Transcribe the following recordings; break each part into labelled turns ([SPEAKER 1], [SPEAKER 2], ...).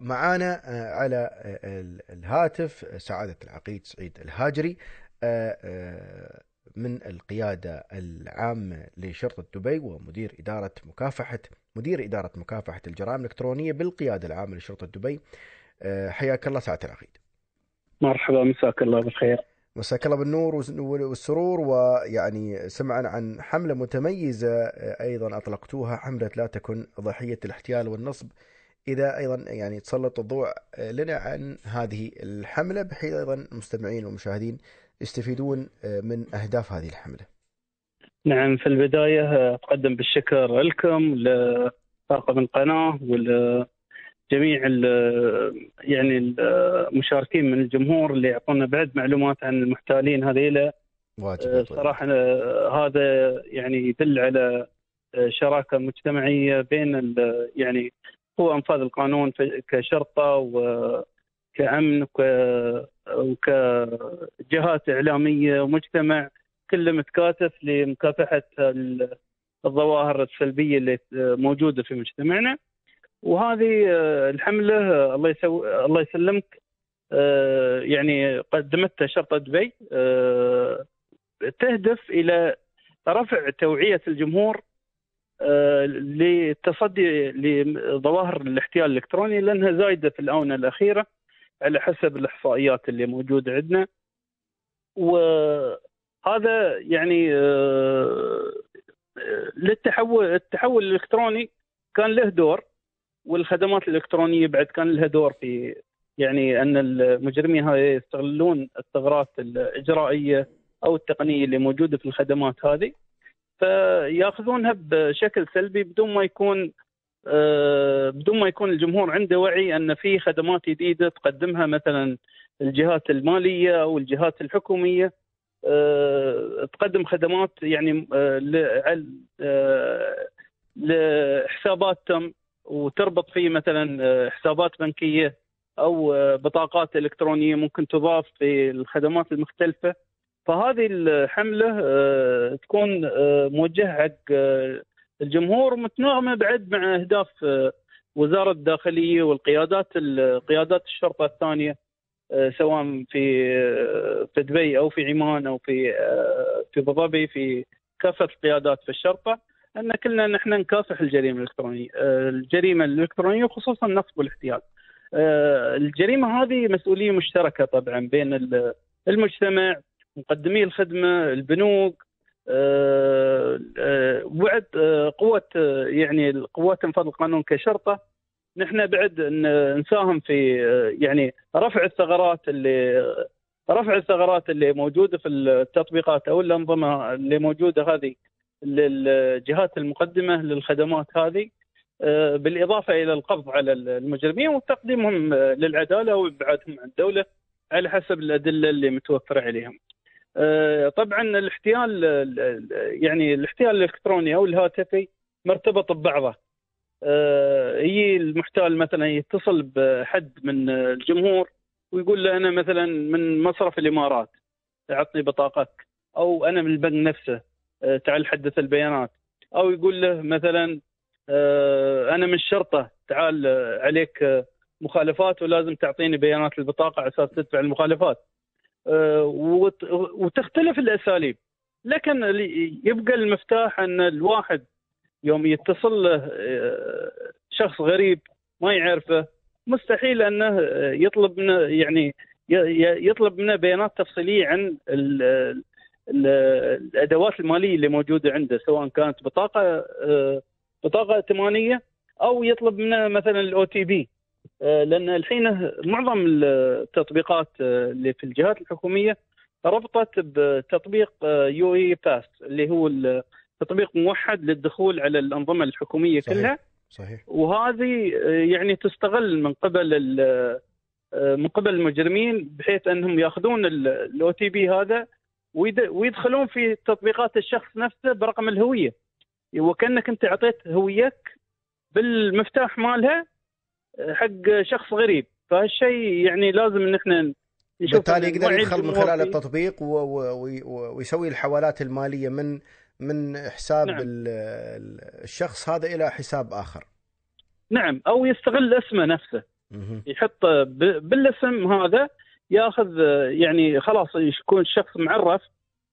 [SPEAKER 1] معانا على الهاتف سعادة العقيد سعيد الهاجري من القيادة العامة لشرطة دبي ومدير إدارة مكافحة مدير إدارة مكافحة الجرائم الإلكترونية بالقيادة العامة لشرطة دبي. حياك الله سعادة العقيد.
[SPEAKER 2] مرحبا مساك الله بالخير.
[SPEAKER 1] مساك الله بالنور والسرور ويعني سمعنا عن حملة متميزة أيضا أطلقتوها حملة لا تكن ضحية الاحتيال والنصب. إذا أيضا يعني تسلط الضوء لنا عن هذه الحملة بحيث أيضا المستمعين والمشاهدين يستفيدون من أهداف هذه الحملة.
[SPEAKER 2] نعم في البداية أقدم بالشكر لكم لطاقم القناة ولجميع يعني المشاركين من الجمهور اللي يعطونا بعد معلومات عن المحتالين هذيلا
[SPEAKER 1] واجب
[SPEAKER 2] صراحة هذا يعني يدل على شراكة مجتمعية بين يعني هو أنفاذ القانون كشرطة وكامن وكجهات إعلامية ومجتمع كله متكاتف لمكافحة الظواهر السلبية اللي موجودة في مجتمعنا. وهذه الحملة الله يسوي الله يسلمك يعني قدمتها شرطة دبي تهدف إلى رفع توعية الجمهور للتصدي لظواهر الاحتيال الإلكتروني لأنها زايدة في الآونة الأخيرة على حسب الإحصائيات اللي موجودة عندنا. وهذا يعني للتحول التحول الإلكتروني كان له دور والخدمات الإلكترونية بعد كان لها دور في يعني أن المجرمين هذه يستغلون الثغرات الإجرائية أو التقنية اللي موجودة في الخدمات هذه. فياخذونها بشكل سلبي بدون ما يكون بدون ما يكون الجمهور عنده وعي أن في خدمات جديدة تقدمها مثلا الجهات المالية أو الجهات الحكومية. تقدم خدمات يعني لحساباتهم وتربط فيه مثلا حسابات بنكية أو بطاقات إلكترونية ممكن تضاف في الخدمات المختلفة. فهذه الحملة تكون موجهة حق الجمهور متناغمة بعد مع أهداف وزارة الداخلية والقيادات قيادات الشرطة الثانية سواء في في دبي أو في عمان أو في في أبو ظبي في كافة القيادات في الشرطة أن كلنا نحن نكافح الجريمة الإلكترونية الجريمة الإلكترونية وخصوصا النصب والاحتيال. الجريمة هذه مسؤولية مشتركة طبعا بين المجتمع مقدمي الخدمة البنوك بعد قوه يعني قوات انفاذ القانون كشرطة نحن بعد نساهم في يعني رفع الثغرات اللي رفع الثغرات اللي موجودة في التطبيقات أو الأنظمة اللي موجودة هذه للجهات المقدمة للخدمات هذه بالإضافة إلى القبض على المجرمين وتقديمهم للعدالة وإبعادهم عن الدولة على حسب الأدلة اللي متوفرة عليهم. طبعا الاحتيال يعني الاحتيال الإلكتروني أو الهاتفي مرتبط ببعضه. يجي المحتال مثلا يتصل بحد من الجمهور ويقول له أنا مثلا من مصرف الإمارات أعطني بطاقتك. أو أنا من البنك نفسه تعال حدث البيانات. أو يقول له مثلا أنا من الشرطة تعال عليك مخالفات ولازم تعطيني بيانات البطاقة على أساس تدفع المخالفات. وتختلف الأساليب. لكن يبقى المفتاح أن الواحد يوم يتصل له شخص غريب ما يعرفه مستحيل أنه يطلب منه يعني يطلب منه بيانات تفصيلية عن الأدوات المالية اللي موجودة عنده سواء كانت بطاقة بطاقة ائتمانية أو يطلب منه مثلا ال OTP لأن الحين معظم التطبيقات اللي في الجهات الحكومية ربطت بتطبيق UAE Pass اللي هو تطبيق موحد للدخول على الأنظمة الحكومية
[SPEAKER 1] صحيح.
[SPEAKER 2] كلها
[SPEAKER 1] صحيح
[SPEAKER 2] وهذه يعني تستغل من قبل من قبل المجرمين بحيث أنهم يأخذون الاو تي بي هذا ويدخلون في تطبيقات الشخص نفسه برقم الهوية وكأنك أنت أعطيت هويتك بالمفتاح مالها حق شخص غريب فهالشيء يعني لازم إن إحنا نشوف
[SPEAKER 1] بالتالي يقدر يدخل من خلال. التطبيق ويسوي الحوالات المالية من من حساب
[SPEAKER 2] نعم.
[SPEAKER 1] ال- ال- الشخص هذا إلى حساب آخر
[SPEAKER 2] نعم أو يستغل اسمه نفسه
[SPEAKER 1] مهم.
[SPEAKER 2] يحط ب- بالاسم هذا ياخذ يعني خلاص يكون الشخص معرف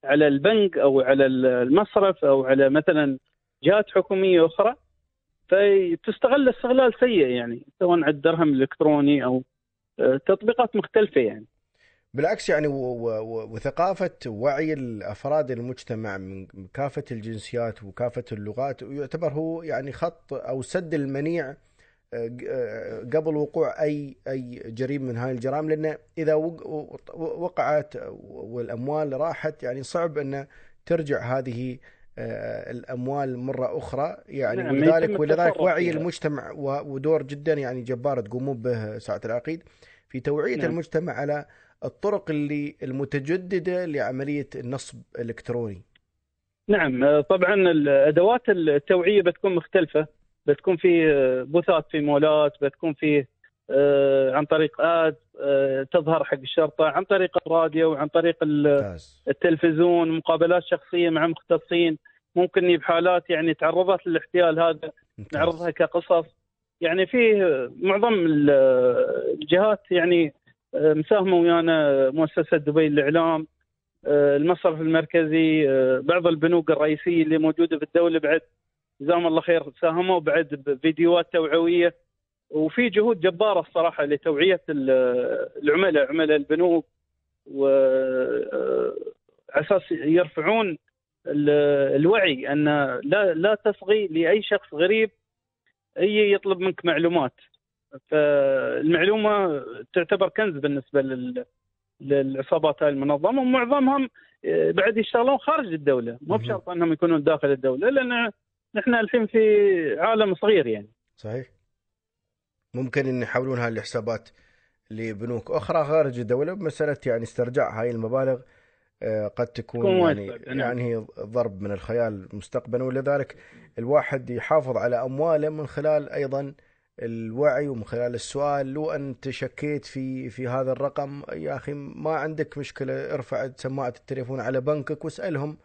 [SPEAKER 2] على البنك أو على المصرف أو على مثلا جهات حكومية أخرى فتستغل استغلال سيء يعني سواء على الدرهم الإلكتروني أو آه، تطبيقات مختلفة يعني.
[SPEAKER 1] بالعكس يعني وثقافة وعي الأفراد المجتمع من كافة الجنسيات وكافة اللغات يعتبر هو يعني خط أو سد المنيع آه، آه، قبل وقوع أي أي جريمة من هاي الجرائم لأن إذا وقعت والأموال راحت يعني صعب أن ترجع هذه آه، الأموال مرة أخرى يعني
[SPEAKER 2] نعم،
[SPEAKER 1] ولذلك ولذلك وعي
[SPEAKER 2] فيها.
[SPEAKER 1] المجتمع ودور جدا يعني جبار تقومون به ساعة العقيد في توعية
[SPEAKER 2] نعم.
[SPEAKER 1] المجتمع على الطرق اللي المتجددة لعملية النصب الإلكتروني
[SPEAKER 2] نعم آه، طبعا الأدوات التوعية بتكون مختلفة بتكون في آه، بوثات في مولات بتكون في عن طريق آد تظهر حق الشرطة عن طريق الراديو وعن طريق التلفزيون مقابلات شخصية مع مختصين ممكن نجيب حالات يعني تعرضت للاحتيال هذا. نعرضها كقصص يعني في معظم ال- الجهات يعني آه، مساهمة ويانا مؤسسة دبي للاعلام آه، المصرف المركزي آه، بعض البنوك الرئيسية اللي موجودة في الدولة بعد جزاهم الله خير ساهموا بعد بفيديوهات توعوية وفي جهود جبارة الصراحة لتوعية ال- العملاء عملاء البنوك و أساس يرفعون الوعي أن لا لا تصغي لأي شخص غريب يجي يطلب منك معلومات. فالمعلومة تعتبر كنز بالنسبة لل للعصابات هاي المنظمة ومعظمهم آه، بعد يشتغلون خارج الدولة. مو. بشرط أنهم يكونون داخل الدولة لأن نحن الحين في عالم صغير يعني.
[SPEAKER 1] صحيح. ممكن إن يحولون هاي الحسابات لبنوك أخرى خارج الدولة بمسألة يعني استرجاع هاي المبالغ قد تكون يعني
[SPEAKER 2] نعم.
[SPEAKER 1] يعني هي ضرب من الخيال مستقبلا ولذلك الواحد يحافظ على أمواله من خلال أيضا الوعي ومن خلال السؤال لو أنت شكيت في في هذا الرقم يا أخي ما عندك مشكلة ارفع سماعة التليفون على بنكك واسألهم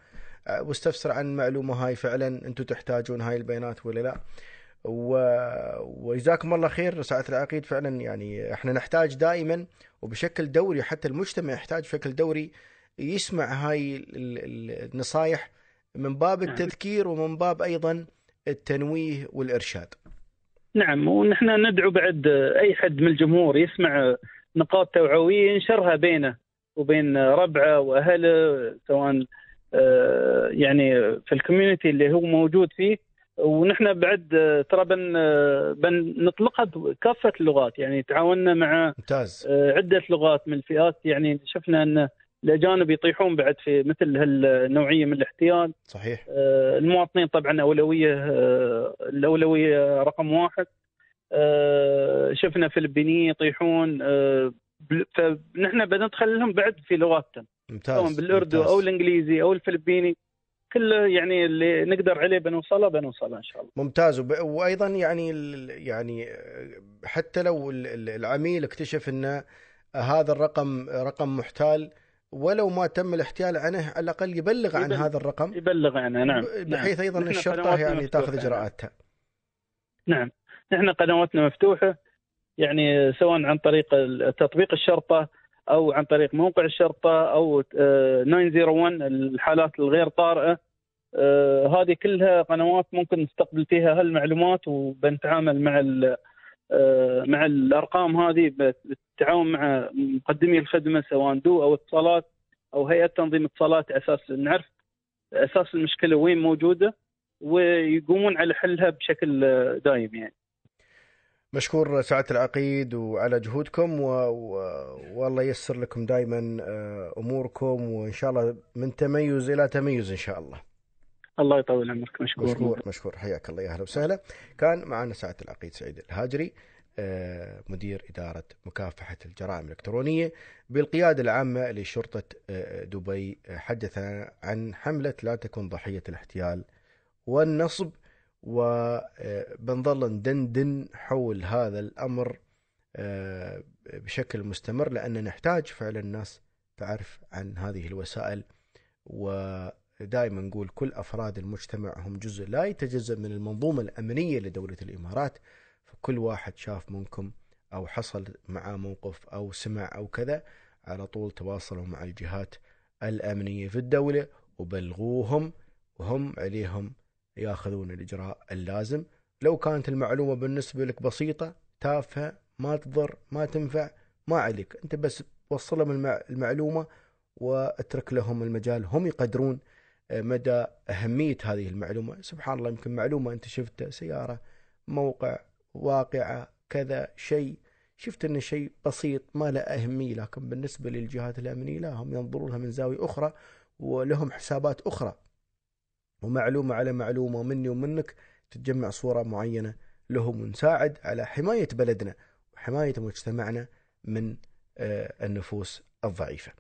[SPEAKER 1] آه، واستفسر عن المعلومه هاي فعلا أنتم تحتاجون هاي البيانات ولا لا و... وجزاكم الله خير ساعة العقيد فعلا يعني إحنا نحتاج دائما وبشكل دوري حتى المجتمع يحتاج بشكل دوري يسمع هاي ال- ال- النصايح من باب
[SPEAKER 2] نعم.
[SPEAKER 1] التذكير ومن باب أيضا التنويه والإرشاد.
[SPEAKER 2] نعم ونحن ندعو بعد أي حد من الجمهور يسمع نقاط توعوية ينشرها بينه وبين ربعه وأهله سواء آه، يعني في الكوميونتي اللي هو موجود فيه ونحن بعد آه، ترى بن آه، بنطلقها بكافة اللغات يعني تعاوننا مع
[SPEAKER 1] ممتاز
[SPEAKER 2] عدة لغات من الفئات يعني شفنا أن الاجانب يطيحون بعد في مثل هالنوعية من الاحتيال.
[SPEAKER 1] صحيح.
[SPEAKER 2] آه، المواطنين طبعا أولوية آه، الأولوية رقم واحد. آه، شفنا فلبينيين يطيحون فنحن بندخل لهم بعد في لغاتهم.
[SPEAKER 1] ممتاز
[SPEAKER 2] سواء بالأردو
[SPEAKER 1] ممتاز.
[SPEAKER 2] أو الإنجليزي أو الفلبيني. كل يعني اللي نقدر عليه بنوصله بنوصله إن شاء الله.
[SPEAKER 1] ممتاز. وب... وأيضا يعني ال... يعني حتى لو ال- ال- العميل اكتشف إن هذا الرقم رقم محتال ولو ما تم الاحتيال عنه على الأقل يبلغ عن
[SPEAKER 2] يبلغ.
[SPEAKER 1] هذا الرقم
[SPEAKER 2] يبلغ عنها نعم
[SPEAKER 1] بحيث أيضا
[SPEAKER 2] نحن الشرطة
[SPEAKER 1] يعني تأخذ
[SPEAKER 2] نعم.
[SPEAKER 1] إجراءاتها.
[SPEAKER 2] نعم نحن قنواتنا مفتوحة يعني سواء عن طريق تطبيق الشرطة أو عن طريق موقع الشرطة أو آه، 901 الحالات الغير طارئة آه، هذه كلها قنوات ممكن نستقبل فيها هالمعلومات وبنتعامل مع آه، مع الأرقام هذه بالتعاون مع مقدمي الخدمة سواء دو أو اتصالات أو هيئة تنظيم اتصالات أساس نعرف أساس المشكلة وين موجودة ويقومون على حلها بشكل آه، دايم يعني
[SPEAKER 1] مشكور سعادة العقيد وعلى جهودكم و... والله ييسر لكم دائما أموركم وإن شاء الله من تميز إلى تميز إن شاء الله.
[SPEAKER 2] الله يطول عمرك. مشكور.
[SPEAKER 1] مشكور مشكور. حياك الله. يا أهلا وسهلا. كان معنا سعاده العقيد سعيد الهاجري آه، مدير إدارة مكافحة الجرائم الإلكترونية بالقيادة العامة لشرطة آه، دبي. آه، حدثنا عن حملة لا تكن ضحية الاحتيال والنصب وبنظل ندندن حول هذا الأمر آه، بشكل مستمر لأن نحتاج فعلا الناس تعرف عن هذه الوسائل ودائما نقول كل أفراد المجتمع هم جزء لا يتجزأ من المنظومة الأمنية لدولة الإمارات. فكل واحد شاف منكم أو حصل معاه موقف أو سمع أو كذا على طول تواصلوا مع الجهات الأمنية في الدولة وبلغوهم وهم عليهم ياخذون الإجراء اللازم. لو كانت المعلومة بالنسبة لك بسيطة تافهة ما تضر ما تنفع ما عليك. أنت بس وصلهم المعلومة واترك لهم المجال هم يقدرون مدى أهمية هذه المعلومة. سبحان الله يمكن معلومة أنت شفتها سيارة موقع واقعة كذا شيء. شفت أنه شيء بسيط ما له أهمية لكن بالنسبة للجهات الأمنية لا هم ينظرون لها من زاوية أخرى ولهم حسابات أخرى. ومعلومة على معلومة مني ومنك تتجمع صورة معينة لهم ونساعد على حماية بلدنا وحماية مجتمعنا من آه، النفوس الضعيفة.